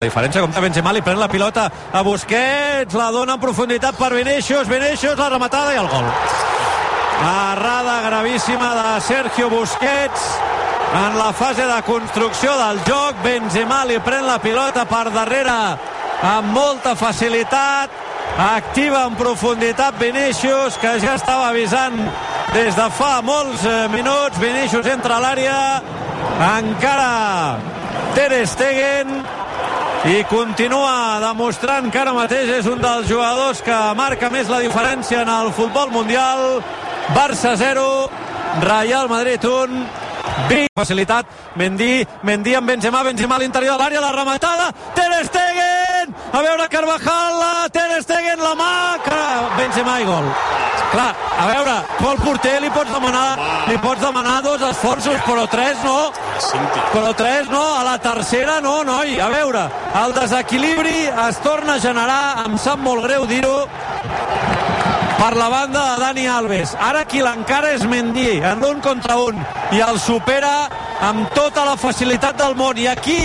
La diferència, compta Benzema, li pren la pilota a Busquets, la dona en profunditat per Vinicius, Vinicius, la rematada i el gol. Errada gravíssima de Sergio Busquets en la fase de construcció del joc. Benzema li pren la pilota per darrere amb molta facilitat. Activa en profunditat Vinicius, que ja estava avisant des de fa molts eh, minuts. Vinicius entra a l'àrea. Encara Ter Stegen i continua demostrant que ara mateix és un dels jugadors que marca més la diferència en el futbol mundial. Barça 0, Real Madrid 1, facilitat, Mendy, Mendy amb Benzema, Benzema a l'interior de l'àrea, la rematada, Ter Stegen, a veure Carvajal, la Ter Stegen, la mà, Benzema i gol. Clar, a veure, tu al porter li pots demanar, li pots demanar dos esforços, però tres no. Però tres no, a la tercera no, noi. A veure, el desequilibri es torna a generar, em sap molt greu dir-ho, per la banda de Dani Alves. Ara qui l'encara és Mendy, en un contra un, i el supera amb tota la facilitat del món. I aquí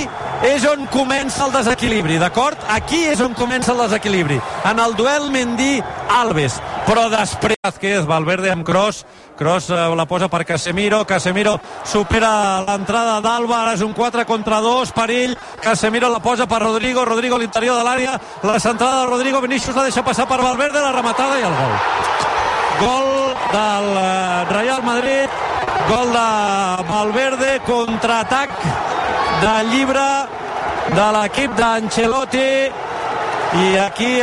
és on comença el desequilibri, d'acord? Aquí és on comença el desequilibri. En el duel Mendy-Alves. Però després, que és Valverde amb Cross, Cross eh, la posa per Casemiro, Casemiro supera l'entrada d'Alba, és un 4 contra 2, perill, Casemiro la posa per Rodrigo, Rodrigo a l'interior de l'àrea, la centrada de Rodrigo, Vinicius la deixa passar per Valverde, la rematada i el gol. Gol del eh, Real Madrid, gol de Valverde, contraatac de llibre de l'equip d'Ancelotti i aquí